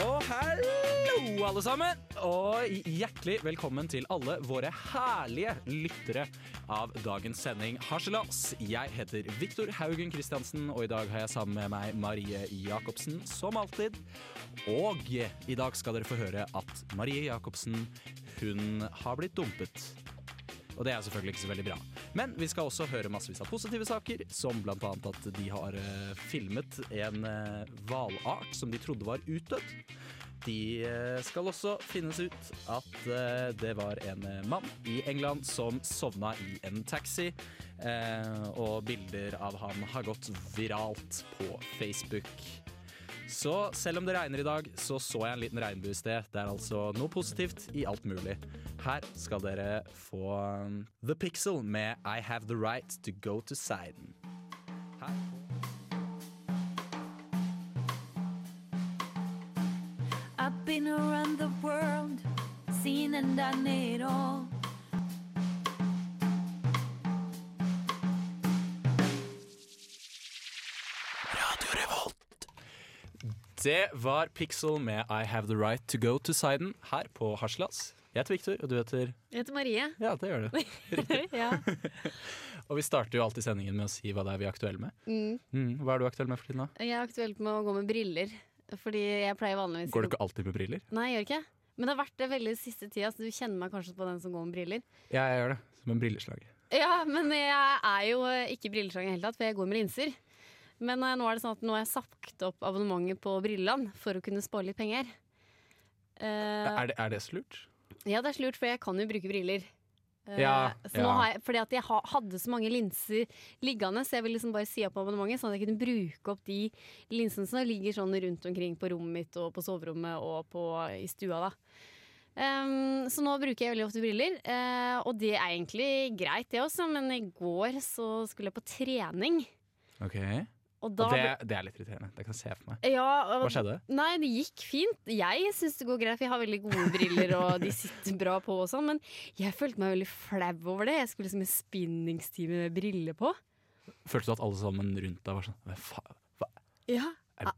Og hallo, alle sammen! Og hjertelig velkommen til alle våre herlige lyttere av dagens sending Harselas. Jeg heter Viktor Haugen Kristiansen, og i dag har jeg sammen med meg Marie Jacobsen, som alltid. Og i dag skal dere få høre at Marie Jacobsen, hun har blitt dumpet. Og det er selvfølgelig ikke så veldig bra. Men vi skal også høre massevis av positive saker, som annet at de har eh, filmet en eh, hvalart som de trodde var utdødd. De eh, skal også finnes ut at det var en mann i England som sovna i en taxi, og bilder av han har gått viralt på Facebook. Så selv om det regner i dag, så så jeg en liten regnbue i sted. Det er altså noe positivt i alt mulig. Her skal dere få um, The Pixel med I Have The Right To Go To Siden. Her. I've been around the world, seen and done it all. Det var Pixel med I Have The Right To Go To Siden her på Haslas. Jeg heter Victor, og du heter Jeg heter Marie. Ja, det gjør du. ja. Og vi starter jo alltid sendingen med å si hva det er vi er aktuelle med. Mm. Mm, hva er du aktuell med for tiden, da? Jeg er aktuelt med å gå med briller. Fordi jeg pleier vanligvis Går du ikke alltid med briller? Nei, jeg gjør ikke. Men det har vært det veldig siste tida, så du kjenner meg kanskje på den som går med briller. Ja, jeg gjør det. Som en brilleslag. Ja, men jeg er jo ikke brilleslag i det hele tatt, for jeg går med linser. Men eh, nå er det sånn at nå har jeg sagt opp abonnementet på Brilleland for å kunne spare litt penger. Uh, Er det, er det slurt? ja, det er slurt, for jeg kan jo bruke briller. Uh, Ja, så ja. har jeg, fordi at jeg ha, hadde så mange linser liggende, så jeg ville liksom bare si opp abonnementet, sånn at jeg kunne bruke opp de linsene som ligger sånn rundt omkring på rommet mitt og på soverommet og på, i stua. da. Um, så nå bruker jeg veldig ofte briller, uh, og det er egentlig greit det også, men i går så skulle jeg på trening. Ok. Og Og det, det er litt irriterende. Det kan jeg se for meg. ja, Hva skjedde? Nei, det gikk fint. Jeg syns det går greit, for jeg har veldig gode briller, og de sitter bra på og sånn, men jeg følte meg veldig flau over det. Jeg skulle liksom i spinningstime med briller på. Følte du at alle sammen rundt deg var sånn Hva faen? Hva? Ja. Er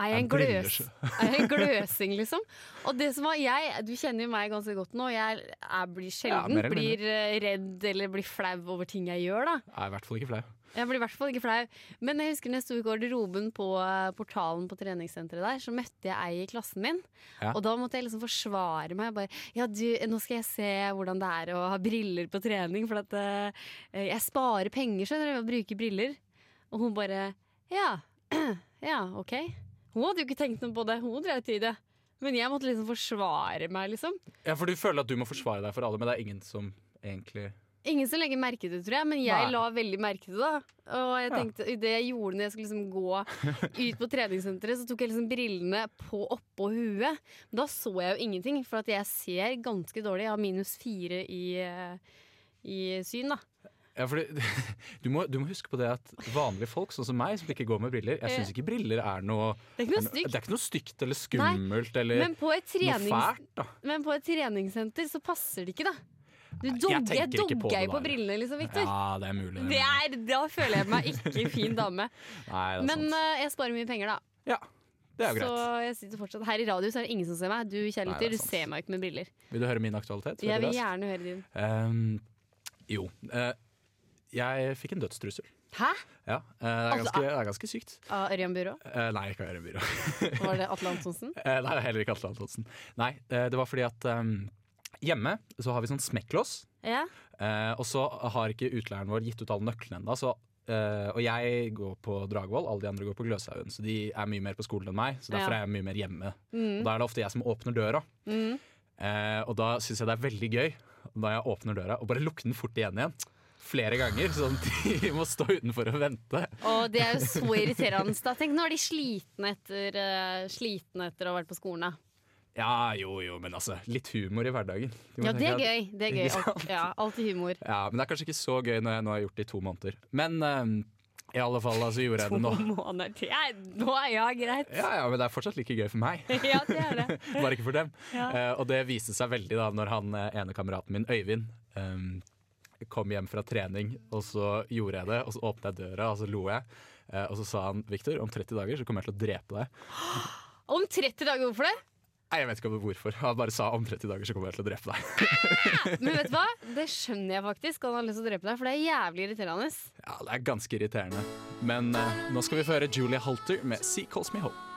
Er jeg en, gløs, er jeg en gløsing, liksom? Og det som var jeg, Du kjenner jo meg ganske godt nå. Jeg jeg blir sjelden ja, blir eh, redd eller blir flau over ting jeg gjør, da. Jeg er i hvert fall ikke flau. Jeg blir i hvert fall ikke flau. Men jeg husker når jeg sto i garderoben på eh, portalen på treningssenteret der, så møtte jeg ei i klassen min. Ja. Og da måtte jeg liksom forsvare meg. Bare, ja, du, nå skal jeg se hvordan det er å ha briller på trening, for at uh, jeg sparer penger, skjønner du, ved å bruke briller. Og hun bare ja, ja, ok. Hun hadde jo ikke tenkt noe på det, hun dreit i det. Men jeg måtte liksom forsvare meg, liksom. Ja, for du føler at du må forsvare deg for alle, men det er ingen som egentlig Ingen som legger merke til det, tror jeg, men jeg Nei. la veldig merke til det. Og jeg tenkte, ja. det jeg gjorde når jeg skulle liksom gå ut på treningssenteret, så tok jeg liksom brillene på oppå huet. Men da så jeg jo ingenting, for at jeg ser ganske dårlig. Jeg har minus fire i, eh, i syn, da. Ja, fordi du må, du må huske på det at vanlige folk, sånn som meg, som ikke går med briller Jeg syns ikke briller er noe Det er ikke noe er no- stygt. Det er ikke noe stygt eller skummelt eller Men på et, noe fælt, da. men på et treningssenter så passer det ikke, da. Du dogger, jeg på dogger på der. brillene, liksom, Victor. Ja, det er mulig. Det er, da føler jeg meg ikke fin dame. Nei, er Men eh, jeg sparer mye penger, da. Ja, det er jo Så greit. jeg sitter fortsatt Her i radio så er det ingen som ser meg. Du Nei, kjærligheter, er du ser meg ikke med briller. Vil du høre min aktualitet? Jeg vil gjerne høre din. Um, jo. eh, jeg fikk en dødstrussel. Hæ? Ja, eh, det, er Altså, ganske, det er ganske sykt. Av Ørjan Byrå? Eh, nei, ikke av Ørjan Byrå. Var det Atle Antonsen? Eh, nei, det er heller ikke Atle Antonsen. Nei, det var fordi at um, hjemme så har vi sånn smekklås. Ja. Uh, og så har ikke utleieren vår gitt ut alle nøklene ennå. Så, eh, og jeg går på Dragvoll, alle de andre går på Gløshaugen. Så de er mye mer på skolen enn meg, så derfor Ja. er jeg mye mer hjemme. Mm. Og da er det ofte jeg som åpner døra. Mm. Uh, og da syns jeg det er veldig gøy da jeg åpner døra og bare lukker den fort igjen igjen. Flere ganger, sånn at de må stå utenfor og vente. Og det er jo så irriterende. Da. Tenk, nå er de slitne etter, uh, slitne etter å ha vært på skolen. Da. Ja, jo jo, men altså, litt humor i hverdagen. Ja, det er at- gøy. Det er gøy. Alt, ja, alltid humor. Ja, Men det er kanskje ikke så gøy når jeg nå har gjort det i to måneder. Men eh, i alle fall altså gjorde jeg det nå. To måneder til. Ja, nå er ja, greit. Ja, ja, Men det er fortsatt like gøy for meg. Ja, det er det. Bare ikke for dem. Ja. Uh, og det viste seg veldig da når han ene kameraten min, Øyvind, eh, kom hjem fra trening, og så gjorde jeg det, og så åpnet jeg døra, og så lo jeg. Eh, og så sa han Victor, om 30 dager så kommer jeg til å drepe deg. Om 30 dager, hvorfor det? Nei, jeg vet ikke hvorfor. Han bare sa om 30 dager så kommer jeg til å drepe deg. Men vet du hva? Det skjønner jeg faktisk. Han har lyst til å drepe deg, for det er jævlig irriterende. Ja, det er ganske irriterende. Men uh, nå skal vi få høre Julia Halter med Sea Calls Me Home.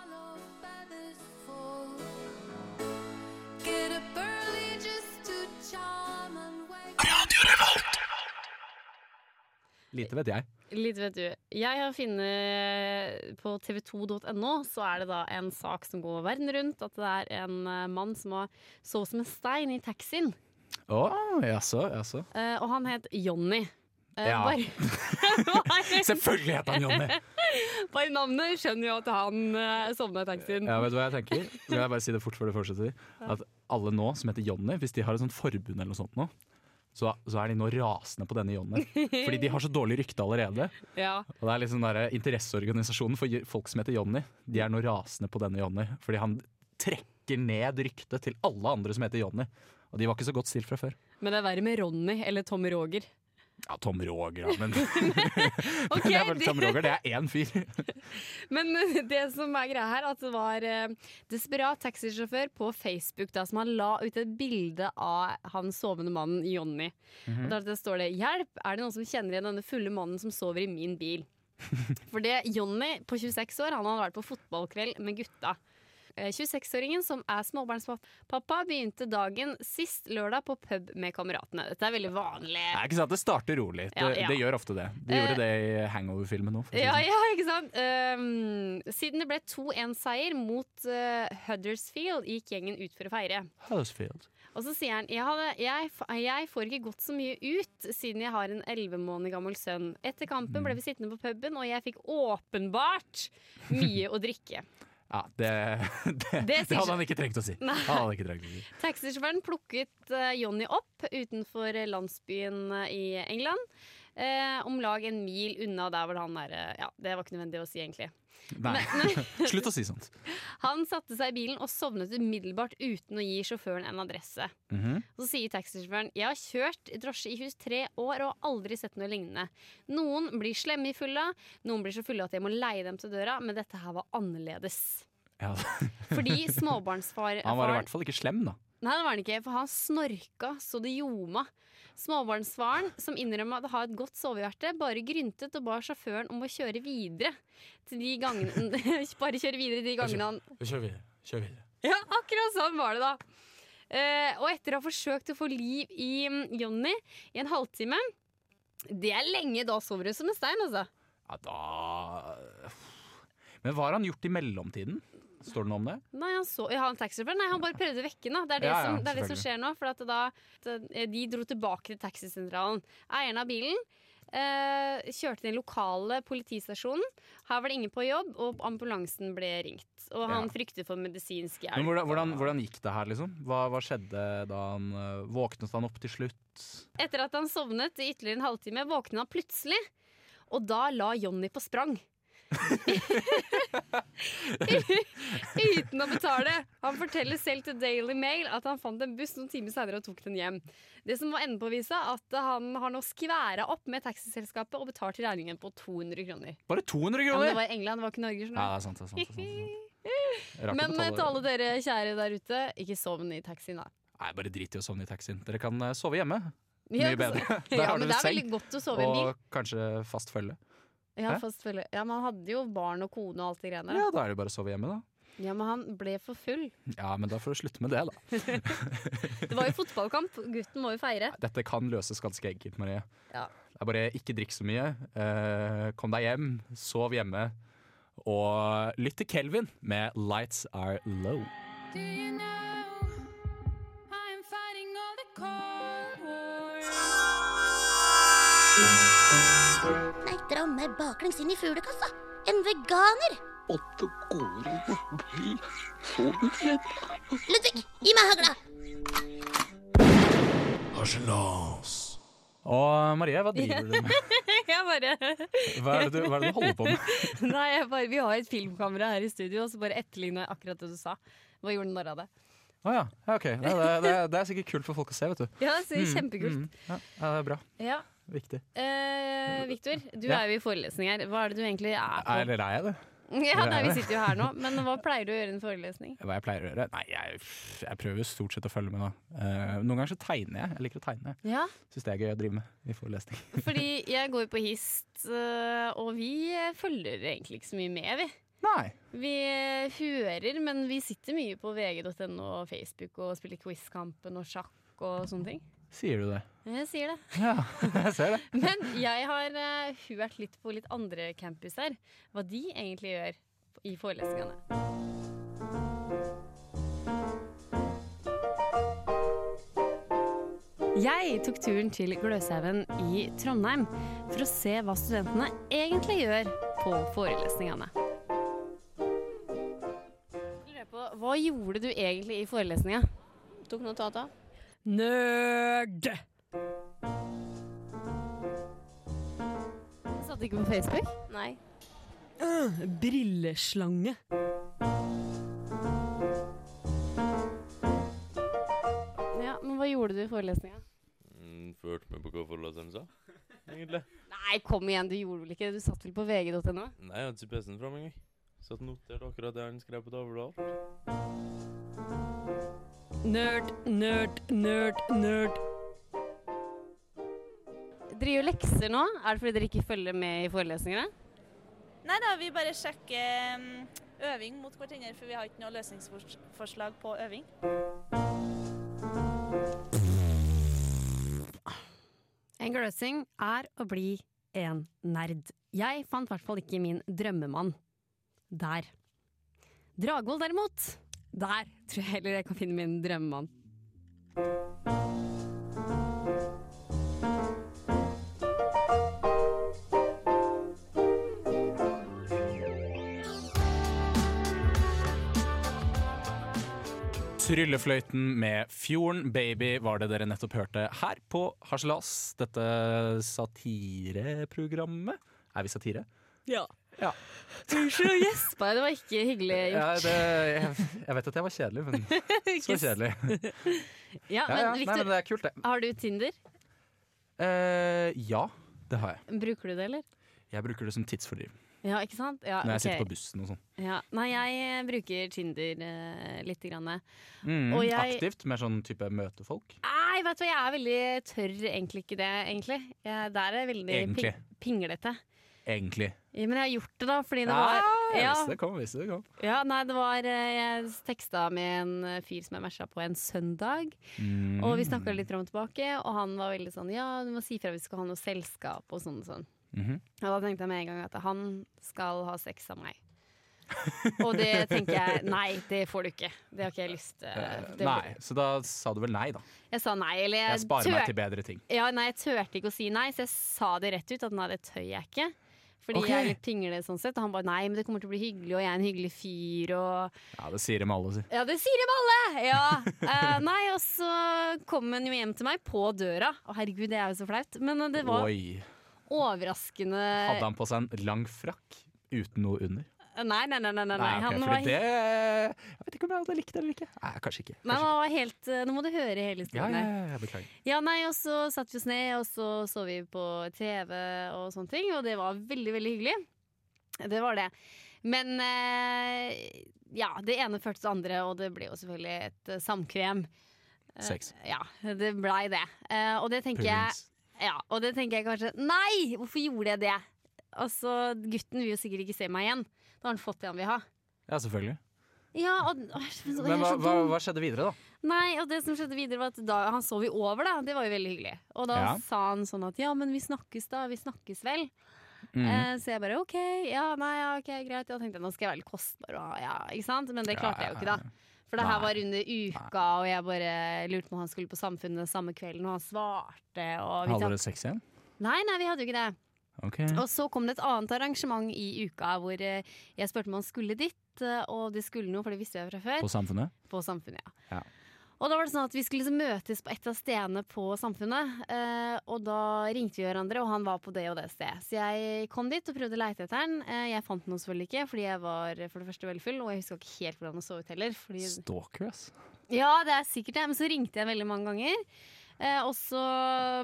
Lite vet jeg. Lite vet du. Jeg har funnet på tv2.no, så er det da en sak som går verden rundt. At det er en eh, mann som har sovet som en stein i taxien. Å, jaså, jaså. Uh, og han het Jonny. Uh, Ja. Selvfølgelig het han Jonny! bare navnet skjønner jo at han uh, sovna i taxien. Ja, vet du hva jeg tenker? Vil jeg bare si det fort før du fortsetter? At alle nå som heter Jonny, hvis de har et sånt forbund eller noe sånt nå, så, så er de nå rasende på denne Jonny. Fordi de har så dårlig rykte allerede. Ja. Og det er liksom der, Interesseorganisasjonen for folk som heter Jonny, de er nå rasende på denne Jonny. Fordi han trekker ned ryktet til alle andre som heter Jonny. Og de var ikke så godt stilt fra før. Men det er verre med Ronny eller Tommy Roger. Ja, Tom Roger, ja, men, Ok, det er vel, Tom Roger, det er én fyr. Men det som er greia her, at det var eh, desperat taxisjåfør på Facebook da, som han la ut et bilde av han sovende mannen Jonny. Mm Og Der står det 'Hjelp, er det noen som kjenner igjen denne fulle mannen som sover i min bil?' For det Jonny på 26 år, han hadde vært på fotballkveld med gutta. Eh, 26-åringen som er småbarnspappa, begynte dagen sist lørdag på pub med kameratene. Dette er veldig vanlig. Det er ikke sant, det starter rolig. Det, Ja, ja. det gjør ofte det. De Eh, gjorde det i Hangover-filmen det Ja, sånn. ja, ikke sant? Um, siden det ble 2-1-seier mot uh, Huddersfield, gikk gjengen ut for å feire. Huddersfield. Og så sier han jeg, hadde, jeg, jeg får ikke gått så mye ut siden jeg har en 11 måneder gammel sønn. Etter kampen ble vi sittende på puben, og jeg fikk åpenbart mye å drikke. Ja, det, det, det, det, hadde han ikke trengt å si. Si. Taxisjåføren plukket Johnny Jonny opp utenfor landsbyen eh, i England. Eh, om lag en mil unna der hvor han er eh, Ja, det var ikke nødvendig å si, egentlig. Nei, Men, slutt å si sånt. Han satte seg i bilen og sovnet umiddelbart uten å gi sjåføren en adresse. Mhm. Så sier taxisjåføren jeg har kjørt drosje i 23 år og har aldri sett noe lignende. Noen blir slemme i fylla, noen blir så fulle at jeg må leie dem til døra, men dette her var annerledes. ja. Fordi småbarnsfar Han var i hvert fall ikke slem, da. Nei, det var han ikke, for han snorka så det ljoma. Småbarnsfaren, som innrømmer at har et godt sovehjerte, bare gryntet og ba sjåføren om å kjøre videre til de gangene Bare kjøre videre de gangene han Kjør videre. Kjør videre. Ja, akkurat sånn var det da. Uh, og etter å ha forsøkt å få liv i um, Jonny i en halvtime Det er lenge, da sover du som en stein, altså. Ja, da Men hva har han gjort i mellomtiden? Står det noe om det? Nei, han så, ja, han taxisjåføren Nei, han bare prøvde å vekke den. Det er det, Ja, ja, som, det, er det som skjer nå. For at da, de dro tilbake til taxisentralen. Eieren av bilen eh, kjørte til den lokale politistasjonen. Her var det ingen på jobb, og ambulansen ble ringt. Og han Ja. frykter for medisinsk hjelp. Men hvordan, hvordan, hvordan gikk det her, liksom? Hva, hva skjedde da han øh, Våknet han opp til slutt? Etter at han sovnet i ytterligere en halvtime, våknet han plutselig. Og da la Jonny på sprang. Uten å betale. Han forteller selv til Daily Mail at han fant en buss noen timer senere og tok den hjem. Det som var enden på visa, at han har nå skværa opp med taxiselskapet og betalt regningen på 200 kroner. Bare 200 Ja, men det var i England, det var ikke Norge. Ja, det er sant. det er sant, det er sant, det er sant. Men eh, til alle dere kjære der ute, ikke sovn i taxien, da. Nei, bare drit i å sovne i taxien. Dere kan øh, sove hjemme. Mye bedre. Der Ja, har dere det er seng. Og kanskje fast følge. Ja. Ja, men han hadde jo barn og kone og alt det greiene. Ja, da er det bare å sove hjemme, da. Ja, men han ble for full. Ja, men da får du slutte med det, da. Det var jo fotballkamp. Gutten må jo feire. Dette kan løses ganske enkelt, Marie. Ja. Det er bare ikke drikk så mye. Eh, kom deg hjem, sov hjemme. Og lytt til Kelvin med 'Lights Are Low'. Do you know I'm fighting all the cold wars? Dra meg baklengs inn i fuglekassa. En veganer. Og det går an å bli så redd. Ludvig, gi meg hagla. Og Marie, hva driver du med? Jeg bare Hva er det du, hva er det du holder på med? Nei, jeg bare, vi har et filmkamera her i studio, og så bare etterligner jeg akkurat det du sa. Hva gjorde den narr av det? Å ja. ja, ok. Det, det, det er sikkert kult for folk å se, vet du. Ja, det er Mm, kjempekult. mm, ja, ja, det er bra. Ja. Viktig. Eh, Victor, du Ja. er jo i forelesning her. Hva er det du egentlig er på? Eller er jeg det? Ja, nei, Vi sitter jo her nå, men hva pleier du å gjøre i en forelesning? Hva jeg pleier å gjøre? Nei, jeg, jeg prøver stort sett å følge med, nå. Uh, noen ganger så tegner jeg. Jeg liker å tegne. Ja, Syns det er gøy å drive med i forelesning. fordi jeg går jo på HIST, eh, og vi følger egentlig ikke så mye med, vi. Nei. Vi eh, hører, men vi sitter mye på vg.no og Facebook og spiller Quizkampen og sjakk og sånne ting. Sier du det? Jeg sier det. Ja, jeg ser det. Men jeg har uh, hørt litt på litt andre campuser, hva de egentlig gjør i forelesningene. Jeg tok turen til Gløshaugen i Trondheim for å se hva studentene egentlig gjør på forelesningene. På, Hva gjorde du egentlig i forelesninga? Tok notater. Nerd! Satt ikke på Facebook? Nei. Brilleslange. Ja, men hva gjorde du i forelesninga? Mm, Førte meg på hva foreleseren sa, egentlig. Nei, kom igjen, du gjorde vel ikke det? Du satt vel på vg.no? Nei, jeg hadde ikke PC-en fra meg. Satt og noterte akkurat det han skrev på tavla. og alt. Nerd, nerd, nerd, nerd. Driver lekser nå? Er det fordi dere ikke følger med i forelesningene? Nei da, vi bare sjekker øving mot hverandre, for vi har ikke noe løsningsforslag på øving. En gløsing er å bli en nerd. Jeg fant i hvert fall ikke min drømmemann der. Dragvoll derimot, der tror jeg heller jeg kan finne min drømmemann. Tryllefløyten med Fjorden Baby var det dere nettopp hørte her på Harselas. Dette satireprogrammet. Er vi satire? Ja. Ja. Unnskyld å gjespe, det var ikke hyggelig Ja, gjort. det, jeg, jeg vet at jeg var kjedelig, men så kjedelig. Ja, Ja, men ja. Nei, Victor, men det er kult, det. har du Tinder? Eh, ja, det har jeg. Bruker du det, eller? Jeg bruker det som tidsfordriv Ja, ikke sant? Ja, når jeg sitter på bussen og sånn. Ja. Nei, jeg eh, bruker Tinder uh, lite grann. Mm, jeg- Aktivt, mer sånn type møtefolk. Nei, vet du hva, jeg er veldig tørr egentlig ikke det, egentlig. Jeg, der er veldig Egentlig. ping pinglete. Egentlig. Ja, men jeg har gjort det, da, fordi det Ja, var jeg ja, visste det kom. Visste det kom. ja, nei, det var eh, Jeg teksta med en eh, fyr som jeg matcha på en søndag. Mm. Og vi snakka litt fram og tilbake, og han var veldig sånn Ja, du må si fra hvis vi skal ha noe selskap og sånn og sånn. Mhm. Og da tenkte jeg med en gang at han skal ha sex av meg. og det tenker jeg Nei, det får du ikke. Det har ikke jeg lyst til. Uh, Nei, så da sa du vel nei, da. Jeg sa nei, eller jeg, Jeg sparer meg til bedre ting. Ja, nei, jeg turte ikke å si nei, så jeg sa det rett ut at nei, det tør jeg ikke. Fordi okay. jeg er litt pingle sånn sett. Og han bare nei, men det kommer til å bli hyggelig, og jeg er en hyggelig fyr, og Ja, det sier dem alle, si. Ja, det sier dem alle! Ja. uh, nei, og så kom han jo hjem til meg på døra. Å herregud, det er jo så flaut. Men eh, det var Oi. Overraskende Hadde han på seg en lang frakk uten noe under? Nei, nei, nei. nei, nei. Nei, okay, han var det Jeg vet ikke om jeg hadde likt det eller ikke. Nei, kanskje ikke. Nei, Kanskje han var helt eh, Nå må du høre hele historien. Ja, ja, ja. Ja, nei, og så satt vi oss ned, og så så vi på TV og sånne ting, og det var veldig, veldig hyggelig. Det var det. Men eh, ja, det ene førte til det andre, og det ble jo selvfølgelig et eh, samkvem. Sex. Ja, det blei det. Eh, og det tenker jeg Pulings. Ja, og det tenker jeg kanskje Nei! Hvorfor gjorde jeg det? Altså, Gutten vil jo sikkert ikke se meg igjen. Da har han fått det han vil ha. Ja, selvfølgelig. Ja, og, jeg Men hva, hva, hva skjedde videre, da? Nei, og det som skjedde videre var at da, Han sov jo over, da. Det var jo veldig hyggelig. Og da Ja. sa han sånn at ja, men vi snakkes da. Vi snakkes vel. Mm. Eh, så jeg bare OK, ja, nei, ja, ok, greit. Da tenkte nå skal jeg være litt kostbar, og, ja, ikke sant? Men det klarte jeg jo ikke, da. For det her var under uka, og jeg bare lurte på om han skulle på Samfunnet samme kvelden, og han svarte. Og vi Hadde dere sex igjen? Nei, nei, vi hadde jo ikke det. Ok. Og så kom det et annet arrangement i uka hvor eh, jeg spurte om han skulle dit, eh, og det skulle noe, for det visste jeg fra før. På Samfunnet? På Samfunnet, ja. Ja. Og da var det sånn at vi skulle liksom møtes på et av stedene på Samfunnet. Eh, og da ringte vi hverandre, og han var på det og det stedet. Så jeg kom dit og prøvde å leite etter han. Eh, jeg fant noe selvfølgelig ikke, fordi jeg var for det første veldig full, og jeg huska ikke helt hvordan han så ut heller. Fordi Stalker, ass. Ja, det er sikkert det, men så ringte jeg veldig mange ganger. Eh, og så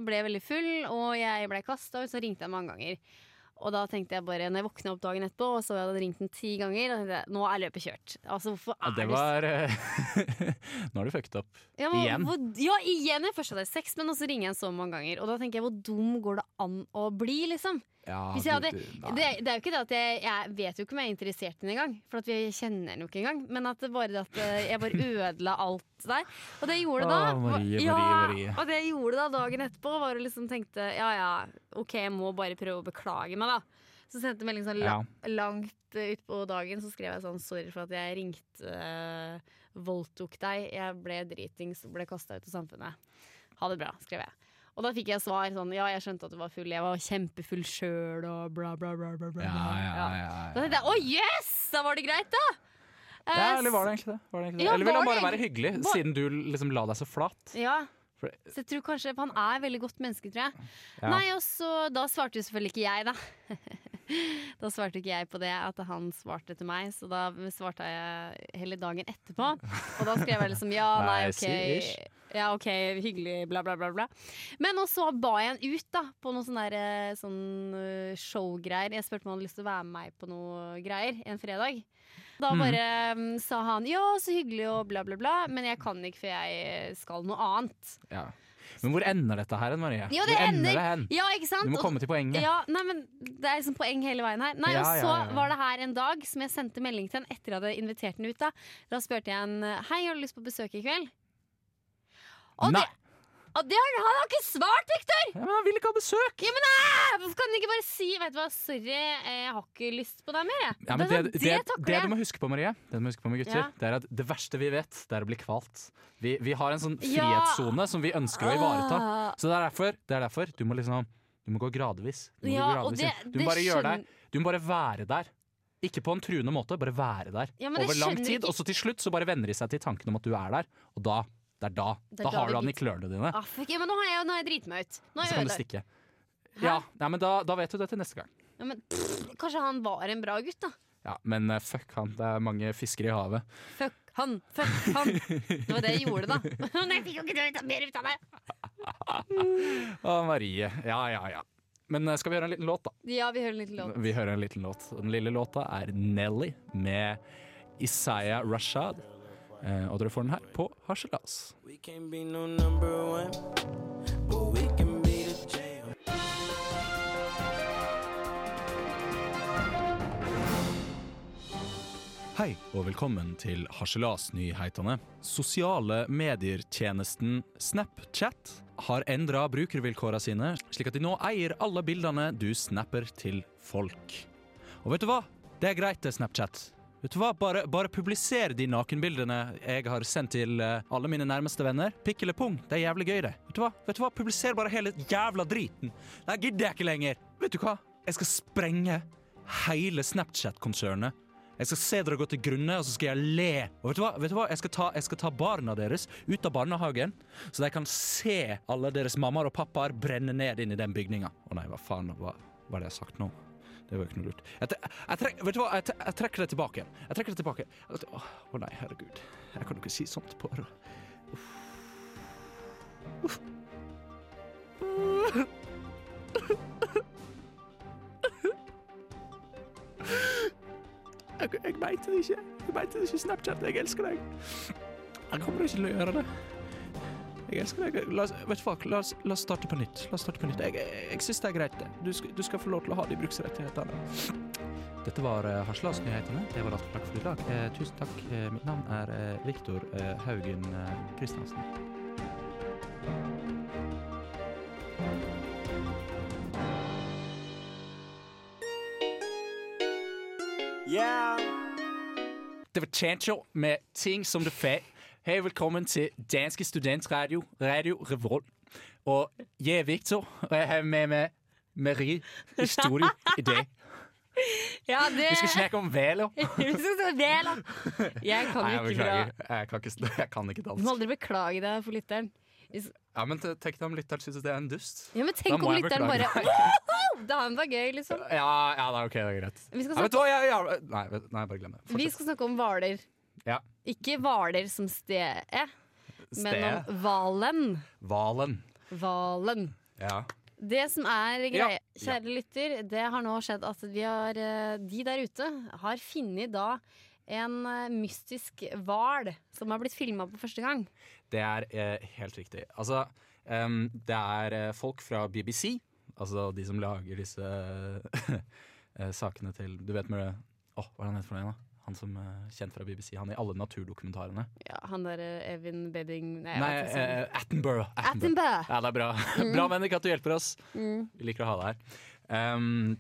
ble jeg veldig full, og jeg ble kasta ut, så ringte jeg mange ganger. Og da tenkte jeg bare, når jeg våkna opp dagen etterpå og så jeg hadde ringt den ti ganger, da tenkte jeg, nå er løpet kjørt. Altså, hvorfor Ja, er det var eh, Nå har du fucket opp. ja, men igjen. Hvor, ja, igjen. Jeg først hadde sex, men også ringer jeg så mange ganger. Og da tenker jeg, hvor dum går det an å bli, liksom? Ja, Hvis jeg hadde, det, det er jo ikke det at jeg, jeg vet jo ikke om jeg er interessert i henne engang, for at vi kjenner henne jo ikke engang. Men at det bare at jeg bare ødela alt der. Og det gjorde gjorde da Å, Marie, ja, Marie, Marie. Og det gjorde det da dagen etterpå, var å liksom tenkte ja ja, OK, jeg må bare prøve å beklage meg, da. Så sendte jeg melding sånn la, langt uh, utpå dagen, så skrev jeg sånn sorry for at jeg ringte, uh, voldtok deg, jeg ble dritings ble kasta ut av samfunnet. Ha det bra, skrev jeg. Og da fikk jeg svar sånn ja, jeg skjønte at du var full, jeg var kjempefull sjøl og bla, bla, bla. bla, bla. Ja, ja, ja, ja. Da tenkte jeg å yes, da var det greit, da! Eh, Ja, eller var det egentlig det? Var det egentlig det? Ja, eller ville han bare det være hyggelig, Var- siden du liksom la deg så flat? Ja. For- Så jeg tror kanskje han er et veldig godt menneske, tror jeg. Ja. Nei, og så Da svarte jo selvfølgelig ikke jeg, da. da svarte ikke jeg på det at han svarte til meg, så da svarte jeg hele dagen etterpå. Og da skrev jeg liksom ja, nei, OK. Ja, OK, hyggelig, bla, bla, bla. bla. Men også ba jeg han ut da på noe sånn der, eh, sånn eh, showgreier. Jeg spurte om han hadde lyst til å være med meg på noe greier en fredag. Da Mhm. bare mm, sa han ja, så hyggelig og bla, bla, bla, men jeg kan ikke for jeg skal noe annet. Ja. Men hvor ender dette her Marie? Ja, det hvor ender- det hen? Ja, ikke sant? Du må komme til poenget. Ja, nei, men Det er liksom poeng hele veien her. Nei, Ja, og så var det her en dag som jeg sendte melding til han etter jeg hadde invitert han ut. Da Da spurte jeg han Hei, har du lyst på besøk i kveld. Og Nei! det, det har han har ikke svart, Victor! Ja, men han vil ikke ha besøk! Ja, men nei, Hvorfor kan han ikke bare si Vet du hva, sorry, jeg har ikke lyst på deg mer? Jeg. Ja, men det, det, det, det, det du må huske på, Marie, det du må huske på med gutter, Ja. det er at det verste vi vet, det er å bli kvalt. Vi, vi har en sånn Ja. som vi ønsker å ivareta. Ah. Så det er derfor, det er derfor du må liksom Du må gå gradvis. Du må, Ja, gradvis det- du må bare gjøre deg Du må bare være der. Ikke på en truende måte, bare være der Ja, over lang tid. ikke- Og så til slutt så bare venner de seg til tanken om at du er der, og da det er da. Det er da da har du han i klørne dine. Ah, fuck, ja, men nå har jeg, nå har jeg driti meg ut. Nå Så kan du ødelagt. stikke. Ja, nei, men da, da vet du det til neste gang. Ja, men, pff, kanskje han var en bra gutt, da. Ja, Men eh, fuck han, det er mange fiskere i havet. Fuck han, fuck han. Det var det jeg gjorde, da. Men jeg fikk jo ikke det ut- mer ut av det. Å, Marie. Ja, ja, ja. Men eh, skal vi høre en liten låt, da? Ja, vi hører en liten låt. Vi hører en liten låt. Den lille låta er Nelly med Isaiah Rashad. Eh, og dere får den her på Harselas. Hei og velkommen til Harselas-nyhetene. Sosiale medier-tjenesten Snapchat har endra brukervilkåra sine, slik at de nå eier alle bildene du snapper til folk. Og vet du hva? Det er greit, det, Snapchat. Vet du hva? Bare, bare publiser de nakenbildene jeg har sendt til eh, alle mine nærmeste venner. Pikk eller pung, det er jævlig gøy, det. Vet du hva? Vet du hva? Publiser bare hele jævla driten. Det gidder jeg ikke lenger. Vet du hva? Jeg skal sprenge hele Snapchat-konsernet. Jeg skal se dere gå til grunne, og så skal jeg le. Og vet du hva? Vet du hva? Jeg, skal ta, jeg skal ta barna deres ut av barnehagen, så de kan se alle deres mammaer og pappaer brenne ned inn i den bygninga. Å nei, hva faen hva, hva det jeg har sagt nå? Det var ikke noe lurt. Jeg, jeg, trek, vet du hva? Jeg, jeg trekker det tilbake. Jeg trekker det tilbake. Å oh, nei, herregud. Jeg kan jo ikke si sånt på Uff. Uff. Jeg, jeg det ikke. Jeg mente det ikke, Snapchat. Jeg elsker deg. Jeg kommer ikke til å gjøre det. Jeg elsker deg. La oss, vet du hva? La oss, la oss starte på nytt. La oss starte på nytt. Jeg, jeg, jeg syns det er greit. det. Du skal, du skal få lov til å ha de bruksrettighetene. Dette var uh, Harselas-nyhetene. Det var alt takk for i dag. Eh, tusen takk. Eh, mitt navn er uh, Viktor eh, Haugen Kristiansen. Yeah. Det var Chancho med Ting som du fe. Hei, velkommen til Danske Studentradio, Radio Revolt. Og jeg er Victor, og jeg har med meg Marie i studio i dag. Ja, det Vi skal snakke om Velo. Vi skal snakke om Velo. Jeg kan Nei, jeg ikke bra. Jeg kan ikke, jeg kan ikke Du må aldri beklage deg for lytteren. Ja, men tenk om lytteren syns det er en dust. Ja, men tenk om lytteren bare! Da han var gøy, liksom. Ja, ja, da, ok, det er greit. Vi skal Ja, men, snakke, hva, jeg, jeg, nei, nei, bare glem det. vi skal snakke om hvaler. Ja. Ikke Hvaler som sted, men om hvalen. Hvalen. Hvalen. Ja. Det som er Ja, greia, kjære lytter, det har nå skjedd at vi har, eh, de der ute har funnet da en eh, mystisk hval som har blitt filma på første gang. Det er eh, helt riktig. Altså, um, det er eh, folk fra BBC, altså de som lager disse sakene til Du vet med Åh, hva er han heter for noe igjen, da? Han som er kjent fra BBC. Han er i alle naturdokumentarene. Ja, han der eh, Evin Bedding Nei, Nei, eh, Attenborough. Attenborough. Ja, det er bra. bra, Bendik, at du hjelper oss. Mm. Vi liker å ha deg her. Um,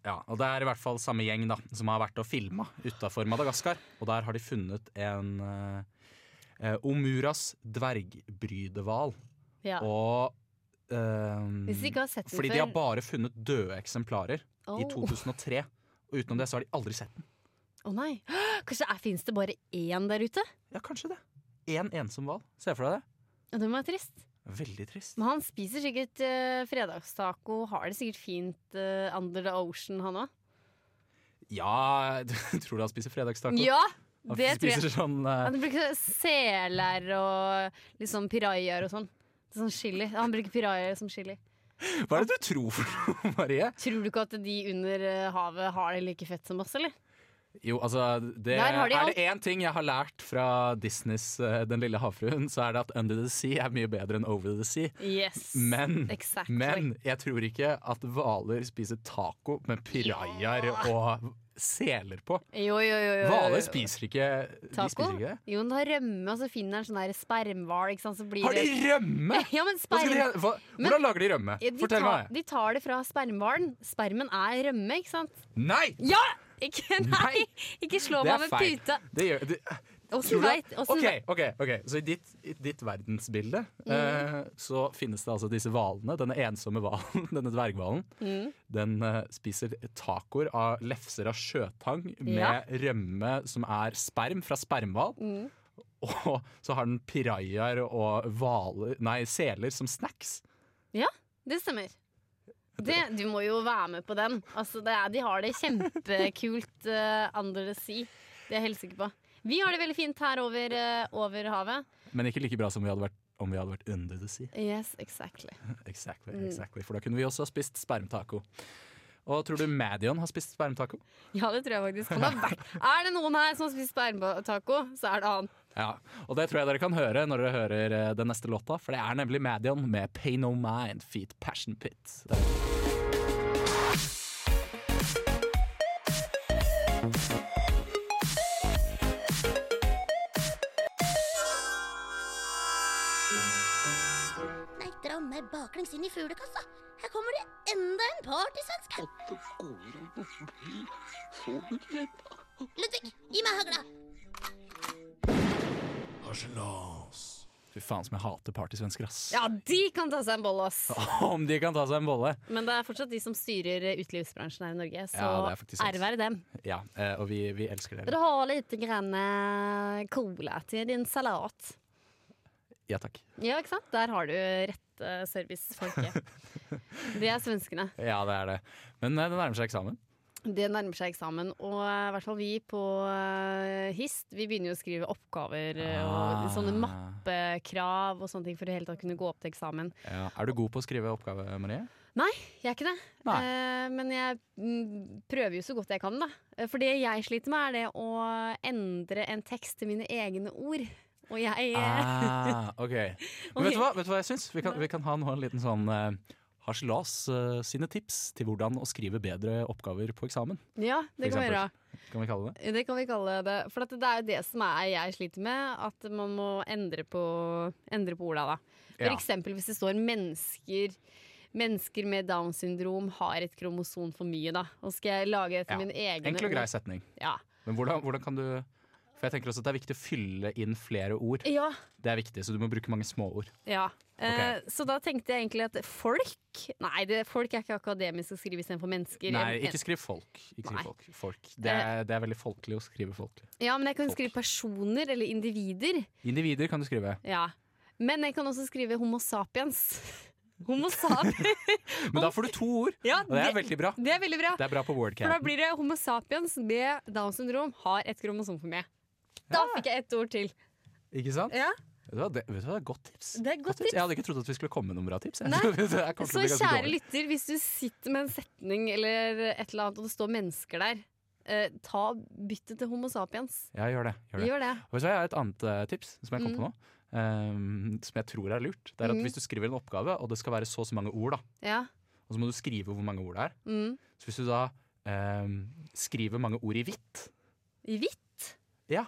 ja, og Det er i hvert fall samme gjeng da som har vært og filma utafor Madagaskar. Og der har de funnet en eh, eh, Omuras dvergbrydehval. Ja. Og um, Hvis de ikke har sett den Fordi før de har bare funnet døde eksemplarer i 2003. Og utenom det så har de aldri sett den. Å nei. Kanskje fins det bare én der ute? Ja, kanskje det. Én en ensom hval. Se for deg det. Ja, det må være trist. Veldig trist. Men han spiser sikkert uh, fredagstaco, har det sikkert fint uh, under the ocean, han òg. Ja, tror du han spiser fredagstaco? Ja! Han Det tror jeg. sånn uh... Han bruker seler og liksom pirajaer og sånn. Sånn chili. Han bruker pirajaer som chili. Hva er det du tror for noe, Marie? Tror du ikke at de under eh, havet har det like fett som oss, eller? Jo, altså det, de Er det én ting jeg har lært fra Disneys uh, Den lille havfruen, så er det at Under the Sea er mye bedre enn Over the Sea. Yes. Men, Exactly. men jeg tror ikke at hvaler spiser taco med pirajaer og seler på. Jo, jo, jo. Hvaler spiser ikke De spiser ikke det. Jo, den har rømme, og så finner den sånn der spermhval. Så Har de rømme?! Ja, men sperm... de, hva, Men- hvordan lager de rømme? De, Fortell tar, meg. de tar det fra spermhvalen. Spermen er rømme, ikke sant? Nei! Ja! Ikke, nei! Ikke slå meg med feil. puta. Det gjør det, Åssen Tror veit det? Ok, ok, ok Så i ditt, i ditt verdensbilde Mm. eh, så finnes det altså disse hvalene. Denne ensomme hvalen, denne dverghvalen, Mm. den eh, spiser tacoer av lefser av sjøtang med Ja. rømme som er sperm fra spermhval. Mm. Og så har den pirajaer og valer, Nei, seler som snacks. Ja, Det stemmer. Det, du må jo være med på den. Altså, det er, de har det kjempekult uh, under the sea. Det er jeg helt sikker på. Vi har det veldig fint her over, uh, over havet. Men ikke like bra som vi hadde vært om vi hadde vært under the sea. Yes, exactly. Exactly, Mm. exactly. For da kunne vi også ha spist spermtaco. Og tror du Madion har spist spermtaco? Ja, det tror jeg faktisk. Er det noen her som har spist spermtaco, så er det han. Ja, og det tror jeg dere kan høre når dere hører eh, den neste låta, for det er nemlig Madion med Pay No Mind feat Passion Pit. Det baklengs inn i fuglekassa. Her kommer det enda en partysvenske. Ludvig, gi meg hagla. Fy faen som jeg hater partysvensker, ass. Ja, de kan ta seg en bolle, ass. Om de kan ta seg en bolle. Men det er fortsatt de som styrer utelivsbransjen her i Norge, så Ja, ære være dem. Ja, eh, og vi, vi elsker dere. du ha litt grann eh, cola til din salat? Ja takk. Ja, ikke sant? Der har du rette servicefolket. Det er svenskene. Ja, det er det. Men eh, det nærmer seg eksamen. Det nærmer seg eksamen, og eh, i hvert fall vi på eh, HIST Vi begynner jo å skrive oppgaver eh, og Ah. sånne mappekrav og sånne ting for å hele tatt kunne gå opp til eksamen. Ja. Er du god på å skrive oppgave, Marie? Nei, Jeg er ikke det. Eh, men jeg mm, prøver jo så godt jeg kan, da. For det jeg sliter med, er det å endre en tekst til mine egne ord. Og jeg eh, Ah, ok. Men vet, du hva, vet du hva jeg syns? Vi kan, vi kan ha nå en liten sånn uh, Harselas uh, sine tips til hvordan å skrive bedre oppgaver på eksamen. Ja, det kan vi gjøre. Kan vi kalle det? Det kan vi kalle det. For det er jo det som er jeg sliter med, at man må endre på, endre på orda. da. For Ja. eksempel hvis det står mennesker Mennesker med Downs syndrom har et kromosom for mye, da. Og skal jeg lage etter Ja. min egen Enkel og grei setning. Ja. Men hvordan, hvordan kan du For jeg tenker også at det er viktig å fylle inn flere ord. Ja. Det er viktig, så du må bruke mange småord. ja. Eh, så da tenkte jeg egentlig at folk Nei, det, folk er ikke akademisk å skrive istedenfor mennesker. Nei, ikke skriv folk. Ikke skriv folk. folk. Det, er, det er veldig folkelig å skrive folk. Ja, men jeg kan Folk. skrive personer eller individer. Individer kan du skrive. Ja. Men jeg kan også skrive Homo sapiens. Homo sapiens. Men da får du to ord, ja, og det er veldig bra. det er veldig bra. Det er bra på For da blir det Homo sapiens med Downs syndrom har et kromosom for meg. Da fikk jeg ett ord til. Ikke sant? Ja. Vet du hva, det, vet du hva, det er godt tips. Det er et godt tips. Jeg hadde ikke trodd at vi skulle komme med noen bra tips. Nei. Så kjære lytter, hvis du sitter med en setning eller et eller annet, og det står mennesker der, eh, ta byttet til Homo sapiens. Ja, gjør det. Gjør det. Gjør det. Og så har jeg et annet uh, tips som jeg kom på Mm. nå. Um, som jeg tror er lurt. Det er at Mm. Hvis du skriver en oppgave, og det skal være så og så mange ord, da, Ja. og så må du skrive hvor mange ord det er. Mm. Så hvis du da um, skriver mange ord i hvitt I hvitt? Ja.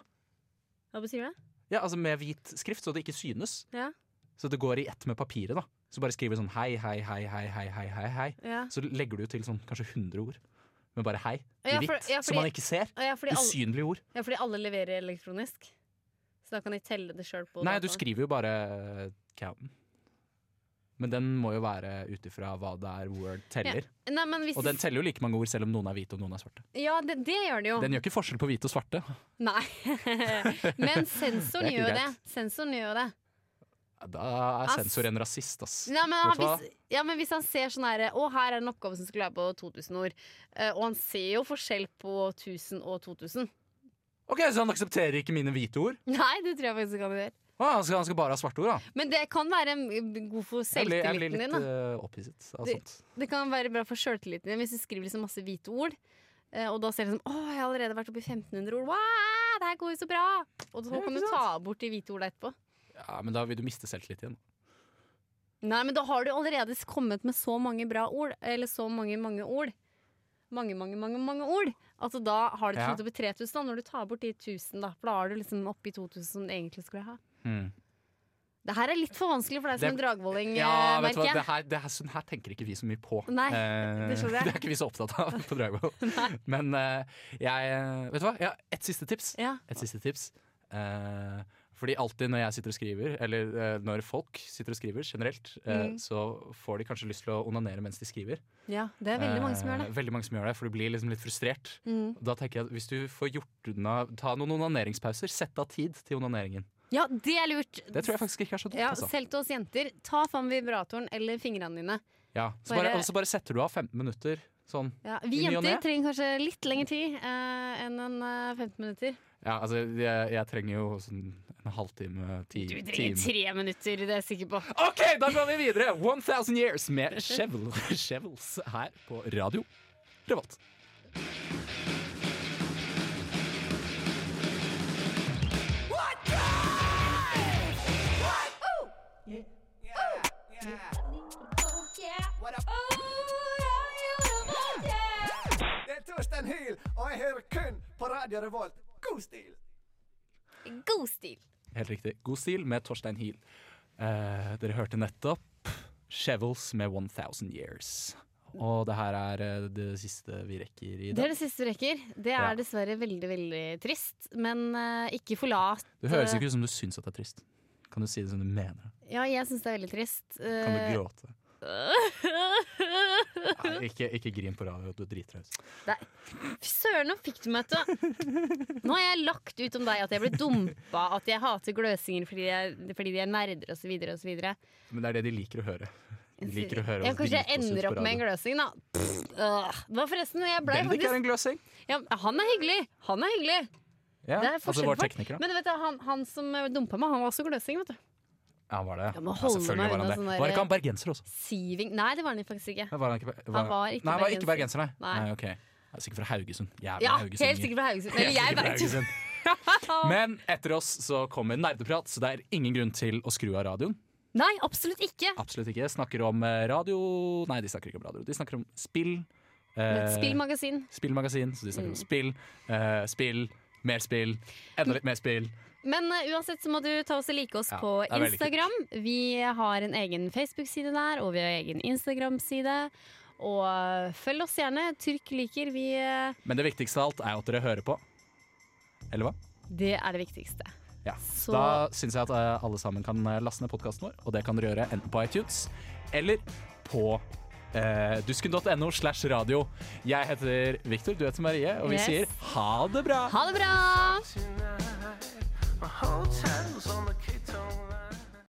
Hva betyr det? Ja, altså med hvit skrift, så det ikke synes. Ja. Så det går i ett med papiret. da Så bare skriver sånn hei, hei, hei, hei, hei, hei, hei, hei. Ja. Så legger du til sånn kanskje 100 ord Men bare hei i Ja, hvitt. ja, fordi- Som man ikke ser. Ja, fordi alle, Usynlige ord. ja, fordi alle leverer elektronisk. Så da kan de telle det sjøl på Nei, du dataen. skriver jo bare counten. Men den må jo være ut ifra hva det er Word teller. Nei, men hvis Og den teller jo like mange ord selv om noen er hvite og noen er svarte. Ja, det, det gjør det jo. Den gjør ikke forskjell på hvite og svarte. Nei. men sensoren gjør greit. det. Sensoren gjør det. Da er sensor en rasist, ass. Ja men, han, hvis, ja, men hvis han ser sånn her Å, her er en oppgave som skulle være på 2000 ord. eh, og han ser jo forskjell på 1000 og 2000. Ok, Så han aksepterer ikke mine hvite ord? Nei, det tror jeg faktisk ikke han gjør. Å, han, skal, han skal bare ha svarte ord, da. Men det kan være god for selvtilliten din. jeg blir selvtilliten litt din. Uh, opphisset av Det- sånt. Det kan være bra for selvtilliten din hvis du skriver liksom masse hvite ord. eh, og da ser du sånn Å, jeg har allerede vært oppe i 1500 ord. Wow, det her går jo så bra! Og så kan du ta bort de hvite ordene etterpå. Ja, Men da vil du miste selvtillit igjen. Nei, men da har du allerede kommet med så mange bra ord. Eller så mange, mange ord. Mange, mange, mange mange ord. Altså da har du til slutt i 3000, da, når du tar bort de 1000. Da, for da er du liksom i 2000 som du egentlig skulle ha. Hmm. Det her er litt for vanskelig for deg som en Det- dragvolling, Ja, eh, vet hva, det her, det her, sånn her tenker ikke vi så mye på. Nei, Eh, det jeg. det er ikke vi så opptatt av på Dragvoll. Men eh, jeg Vet du hva, jeg har ett siste tips. Ja. Et siste tips. Eh, fordi alltid når jeg sitter og skriver, eller eh, når folk sitter og skriver generelt, eh, Mm. så får de kanskje lyst til å onanere mens de skriver. ja, det er veldig mange som gjør Eh, det. Veldig mange som gjør det, for du blir liksom litt frustrert. Mm. Da tenker jeg at Hvis du får gjort unna Ta noen onaneringspauser, sett av tid til onaneringen. Ja, det er lurt. Det tror jeg faktisk ikke er så dumt. Ja, altså. selv til oss jenter. Ta fram vibratoren eller fingrene dine. ja, så bare- bare, og så bare setter du av 15 minutter sånn. Ja, vi jenter trenger kanskje litt lengre tid eh, enn en eh, 15 minutter. Ja, altså jeg, jeg trenger jo sånn en halvtime, ti Du trenger time. tre minutter, det er jeg sikker på. OK, da går vi videre! 1000 Years med Shevels her på radio Revolt. Det er Torstein Hyl, og jeg hører kun på Radio Revolt. God stil! God stil. Helt riktig. God stil med Torstein Hyl. Eh, dere hørte nettopp Chevels med 1000 Years. Og det her er eh, det siste vi rekker i Det er det siste vi rekker. Det er Ja. dessverre veldig, veldig trist. Men eh, ikke forlat Det høres ikke ut som du syns at det er trist. Kan du si det som du mener? det? Ja, jeg syns det er veldig trist. Kan du Eh, gråte? Nei, ikke, ikke grin på radio, du ut. Fy Søren, nå fikk du meg til Nå har jeg lagt ut om deg at jeg ble dumpa, at jeg hater gløsinger fordi, jeg, fordi de er nerder osv. Men det er det de liker å høre. De liker å høre Ja, kanskje jeg ender opp med en gløsing, da. Pff, øh. Det var forresten jeg ble Bendik er en gløsing. ja, Han er hyggelig! Han er hyggelig. Ja, Det er altså vår tekniker, da. Men vet du, han, han som dumpa meg, han var også gløsing, vet du. Ja, var det? Ja, Ja, selvfølgelig var han det. sånn Var ikke han bergenser også? Siving Nei, det var han faktisk ikke. Var han, ikke, var, Han var ikke nei, han var ikke bergenser. nei. Nei. nei okay. Jeg er sikkert fra Haugesund. Jævla Ja, Haugesund. helt sikkert fra Haugesund. Eller jeg fra. Haugesund. Men etter oss så kommer nerdeprat, så det er ingen grunn til å skru av radioen. Nei, absolutt ikke. Absolutt ikke. Snakker om eh, radio Nei, de snakker ikke om radio. De snakker om spill. Eh, spillmagasin. Spillmagasin, så de snakker Mm. om spill. eh, spill, mer spill, enda litt mer spill. Men uh, uansett så må du ta oss og like oss Ja, på Instagram. Vi har en egen Facebook-side der, og vi har egen Instagram-side. Og uh, følg oss gjerne. Tyrk liker. Vi uh, Men det viktigste av alt er at dere hører på. Eller hva? Det er det viktigste. Ja. Så- Da syns jeg at alle sammen kan laste ned podkasten vår, og det kan dere gjøre enten på iTunes eller på eh, dusken.no slash radio. Jeg heter Victor, du heter Marie, og vi Yes. sier ha det bra! Ha det bra!